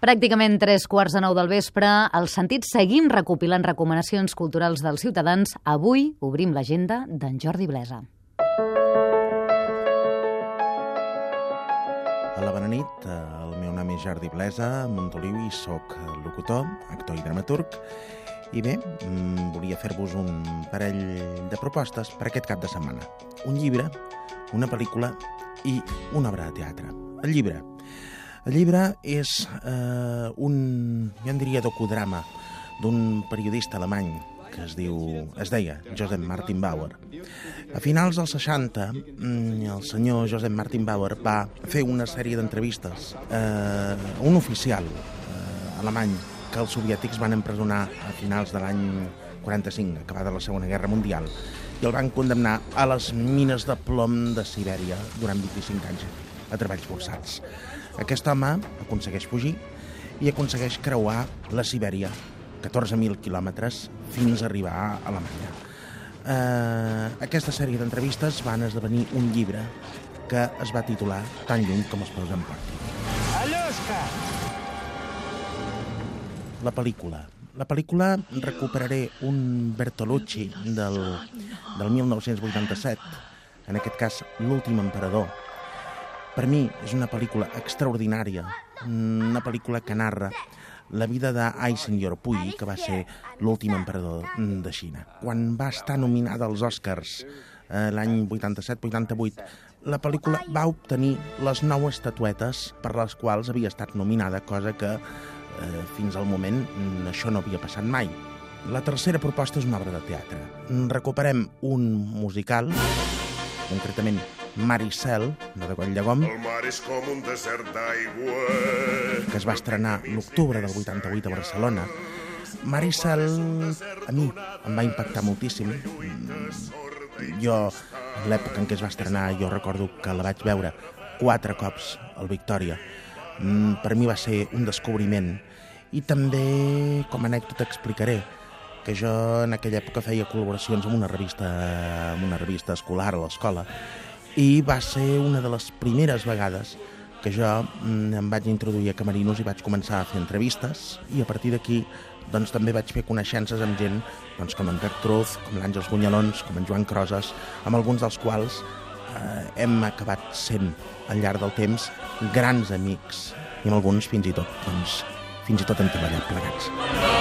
Pràcticament tres quarts de nou del vespre, al sentit seguim recopilant recomanacions culturals dels ciutadans. Avui obrim l'agenda d'en Jordi Blesa. Hola, bona nit. El meu nom és Jordi Blesa, Montoliu, i sóc locutor, actor i dramaturg. I bé, mm, volia fer-vos un parell de propostes per aquest cap de setmana. Un llibre, una pel·lícula i una obra de teatre. El llibre, el llibre és eh, un, jo en diria, docudrama d'un periodista alemany que es diu, es deia Joseph Martin Bauer. A finals dels 60, mm, el senyor Joseph Martin Bauer va fer una sèrie d'entrevistes eh, a un oficial eh, alemany que els soviètics van empresonar a finals de l'any 45, acabada la Segona Guerra Mundial, i el van condemnar a les mines de plom de Sibèria durant 25 anys a treballs forçats. Aquest home aconsegueix fugir i aconsegueix creuar la Sibèria, 14.000 quilòmetres, fins a arribar a Alemanya. Eh, aquesta sèrie d'entrevistes van esdevenir un llibre que es va titular Tan lluny com els peus en porti. Alloska! La pel·lícula. La pel·lícula recuperaré un Bertolucci del, del 1987, en aquest cas L'últim emperador, per mi és una pel·lícula extraordinària, una pel·lícula que narra la vida d'Ai Senyor Puyi, que va ser l'últim emperador de Xina. Quan va estar nominada als Oscars eh, l'any 87-88, la pel·lícula va obtenir les nou estatuetes per les quals havia estat nominada, cosa que eh, fins al moment això no havia passat mai. La tercera proposta és una obra de teatre. Recuperem un musical, concretament Maricel, no de Coll de Gom, El mar és com un desert d'aigua. que es va estrenar l'octubre del 88 a Barcelona. Maricel, a mi, em va impactar moltíssim. Mm, Jo, en l'època en què es va estrenar, jo recordo que la vaig veure quatre cops al Victòria. Mm, Per mi va ser un descobriment. I també, com a anècdota, explicaré que jo en aquella època feia col·laboracions amb una revista, amb una revista escolar a l'escola i va ser una de les primeres vegades que jo mm, em vaig introduir a Camerinos i vaig començar a fer entrevistes i a partir d'aquí doncs, també vaig fer coneixences amb gent doncs, com en Pep Truz, com l'Àngels Bunyalons, com en Joan Crosas, amb alguns dels quals eh, hem acabat sent al llarg del temps grans amics i amb alguns fins i tot, doncs, fins i tot hem treballat plegats.